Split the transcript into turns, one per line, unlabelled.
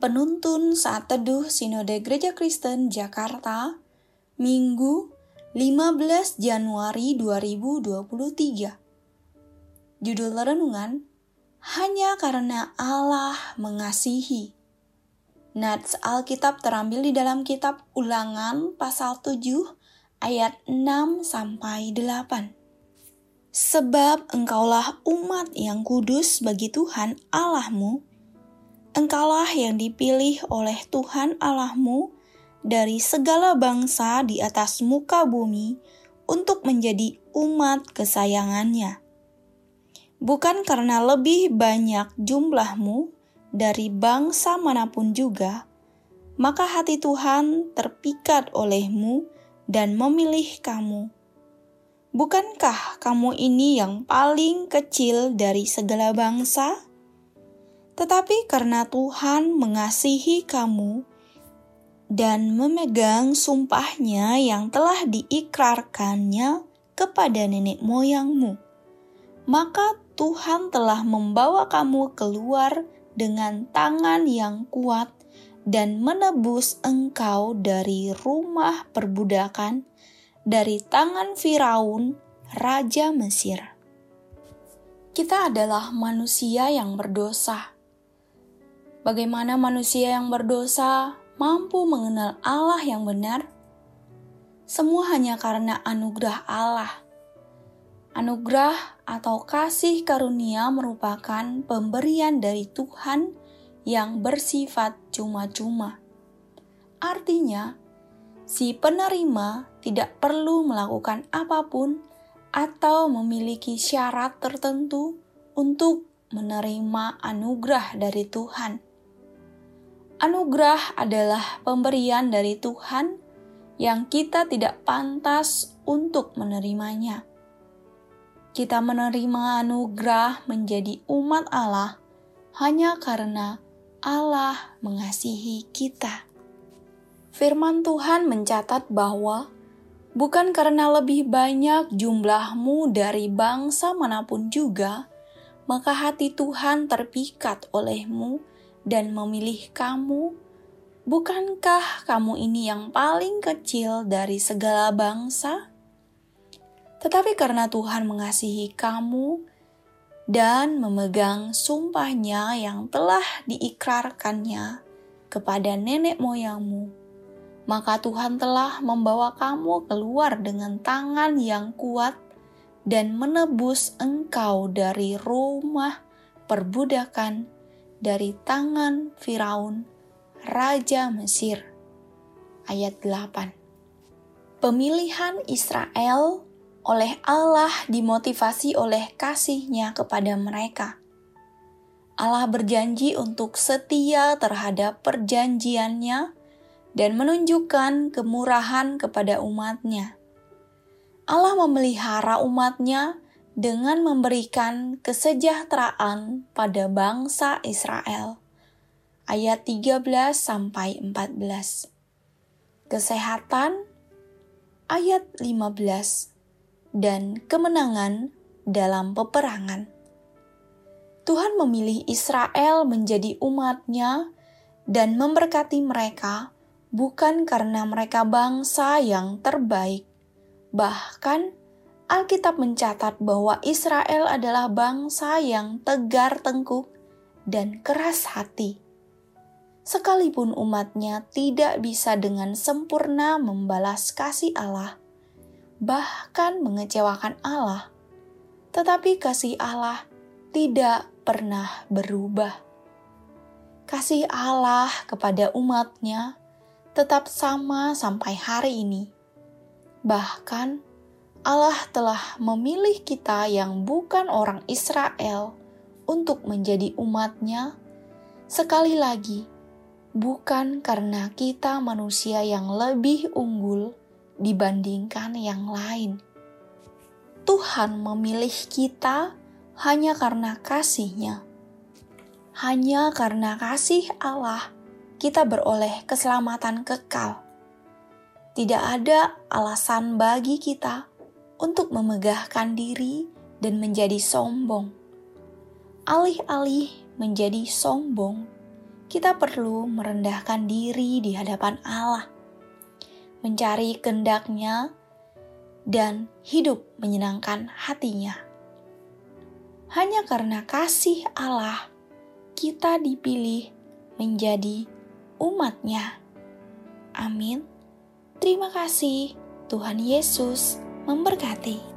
Penuntun Saat Teduh Sinode Gereja Kristen Jakarta, Minggu 15 Januari 2023. Judul renungan, Hanya karena Allah mengasihi. Nats Alkitab terambil di dalam kitab Ulangan pasal 7 ayat 6 sampai 8. Sebab engkaulah umat yang kudus bagi Tuhan Allahmu, Engkaulah yang dipilih oleh Tuhan Allahmu dari segala bangsa di atas muka bumi untuk menjadi umat kesayangannya. Bukan karena lebih banyak jumlahmu dari bangsa mana pun juga, maka hati Tuhan terpikat olehmu dan memilih kamu. Bukankah kamu ini yang paling kecil dari segala bangsa? Tetapi karena Tuhan mengasihi kamu dan memegang sumpahnya yang telah diikrarkannya kepada nenek moyangmu, maka Tuhan telah membawa kamu keluar dengan tangan yang kuat dan menebus engkau dari rumah perbudakan, dari tangan Firaun, raja Mesir. Kita adalah manusia yang berdosa Bagaimana manusia yang berdosa mampu mengenal Allah yang benar? Semua hanya karena anugerah Allah. Anugerah atau kasih karunia merupakan pemberian dari Tuhan yang bersifat cuma-cuma. Artinya, si penerima tidak perlu melakukan apa pun atau memiliki syarat tertentu untuk menerima anugerah dari Tuhan. Anugerah adalah pemberian dari Tuhan yang kita tidak pantas untuk menerimanya. Kita menerima anugerah menjadi umat Allah hanya karena Allah mengasihi kita. Firman Tuhan mencatat bahwa bukan karena lebih banyak jumlahmu dari bangsa mana pun juga, maka hati Tuhan terpikat olehmu dan memilih kamu, bukankah kamu ini yang paling kecil dari segala bangsa? Tetapi karena Tuhan mengasihi kamu dan memegang sumpahnya yang telah diikrarkannya kepada nenek moyangmu, maka Tuhan telah membawa kamu keluar dengan tangan yang kuat dan menebus engkau dari rumah perbudakan dari tangan Firaun, Raja Mesir. Ayat 8 Pemilihan Israel oleh Allah dimotivasi oleh kasihnya kepada mereka. Allah berjanji untuk setia terhadap perjanjiannya dan menunjukkan kemurahan kepada umatnya. Allah memelihara umatnya dengan memberikan kesejahteraan pada bangsa Israel. Ayat 13 sampai 14. Kesehatan ayat 15 dan kemenangan dalam peperangan. Tuhan memilih Israel menjadi umatnya dan memberkati mereka bukan karena mereka bangsa yang terbaik, bahkan Alkitab mencatat bahwa Israel adalah bangsa yang tegar tengkuk dan keras hati. Sekalipun umatnya tidak bisa dengan sempurna membalas kasih Allah, bahkan mengecewakan Allah, tetapi kasih Allah tidak pernah berubah. Kasih Allah kepada umatnya tetap sama sampai hari ini. Bahkan, Allah telah memilih kita yang bukan orang Israel untuk menjadi umatnya, sekali lagi, bukan karena kita manusia yang lebih unggul dibandingkan yang lain. Tuhan memilih kita hanya karena kasihnya. Hanya karena kasih Allah, kita beroleh keselamatan kekal. Tidak ada alasan bagi kita untuk memegahkan diri dan menjadi sombong. Alih-alih menjadi sombong, kita perlu merendahkan diri di hadapan Allah, mencari kehendaknya, dan hidup menyenangkan hatinya. Hanya karena kasih Allah, kita dipilih menjadi umatnya. Amin. Terima kasih, Tuhan Yesus memberkati.